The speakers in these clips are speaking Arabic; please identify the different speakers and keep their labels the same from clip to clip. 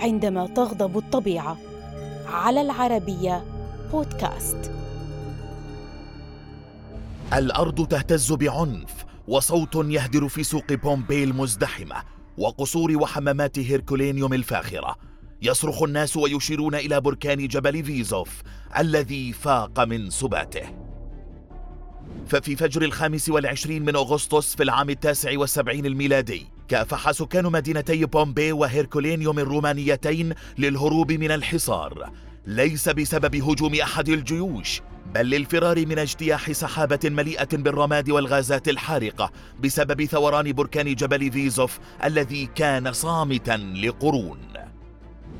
Speaker 1: عندما تغضب الطبيعة. على العربية بودكاست.
Speaker 2: الأرض تهتز بعنف وصوت يهدر في سوق بومبي المزدحمة وقصور وحمامات هيركولينيوم الفاخرة. يصرخ الناس ويشيرون إلى بركان جبل فيزوف الذي فاق من سباته. ففي فجر الخامس والعشرين من أغسطس في العام التاسع والسبعين الميلادي كافح سكان مدينتي بومبي وهيركولينيوم الرومانيتين للهروب من الحصار. ليس بسبب هجوم أحد الجيوش بل للفرار من اجتياح سحابة مليئة بالرماد والغازات الحارقة بسبب ثوران بركان جبل فيزوف الذي كان صامتا لقرون.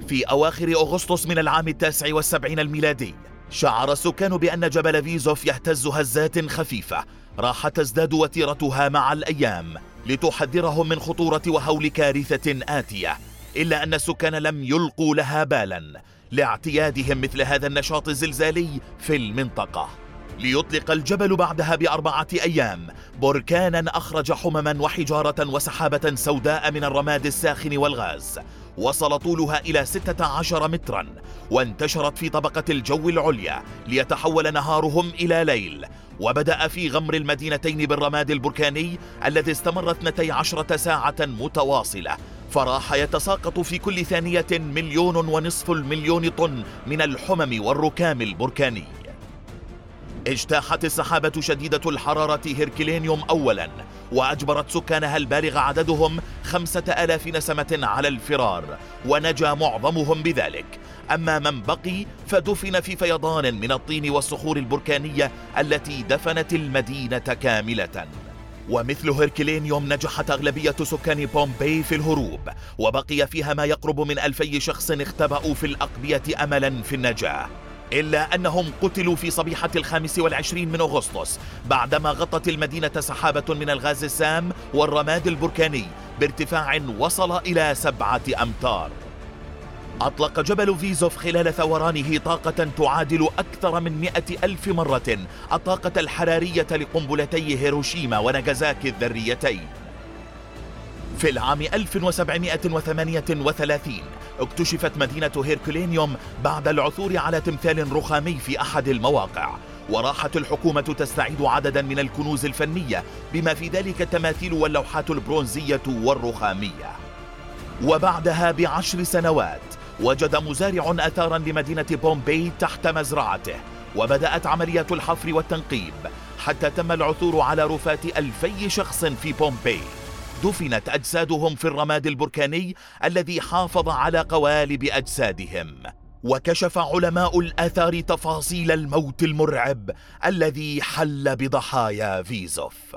Speaker 2: في أواخر أغسطس من العام التاسع والسبعين الميلادي شعر السكان بأن جبل فيزوف يهتز هزات خفيفة راح تزداد وتيرتها مع الأيام. لتحذرهم من خطورة وهول كارثة آتية إلا أن السكان لم يلقوا لها بالا لاعتيادهم مثل هذا النشاط الزلزالي في المنطقة. ليطلق الجبل بعدها بأربعة أيام بركانا أخرج حمما وحجارة وسحابة سوداء من الرماد الساخن والغاز وصل طولها إلى 16 مترا وانتشرت في طبقة الجو العليا ليتحول نهارهم إلى ليل وبدأ في غمر المدينتين بالرماد البركاني الذي استمر 12 ساعة متواصلة. فراح يتساقط في كل ثانية مليون ونصف المليون طن من الحمم والركام البركاني. اجتاحت السحابة شديدة الحرارة هيركلينيوم أولا. وأجبرت سكانها البالغ عددهم خمسة آلاف نسمة على الفرار ونجا معظمهم بذلك. أما من بقي فدفن في فيضان من الطين والصخور البركانية التي دفنت المدينة كاملة. ومثل هيركلينيوم نجحت أغلبية سكان بومبي في الهروب وبقي فيها ما يقرب من ألفي شخص اختبأوا في الأقبية أملا في النجاة. إلا أنهم قتلوا في صبيحة الخامس والعشرين من أغسطس بعدما غطت المدينة سحابة من الغاز السام والرماد البركاني بارتفاع وصل إلى سبعة أمتار. أطلق جبل فيزوف خلال ثورانه طاقة تعادل أكثر من مئة ألف مرة الطاقة الحرارية لقنبلتي هيروشيما وناغازاكي الذريتين. في العام 1738 اكتشفت مدينة هيركولينيوم بعد العثور على تمثال رخامي في أحد المواقع. وراحت الحكومة تستعيد عددا من الكنوز الفنية بما في ذلك التماثيل واللوحات البرونزية والرخامية. وبعدها بعشر سنوات وجد مزارع أثارا لمدينة بومبي تحت مزرعته وبدأت عمليات الحفر والتنقيب حتى تم العثور على رفات ألفي شخص في بومبي دفنت أجسادهم في الرماد البركاني الذي حافظ على قوالب أجسادهم. وكشف علماء الآثار تفاصيل الموت المرعب الذي حل بضحايا فيزوف.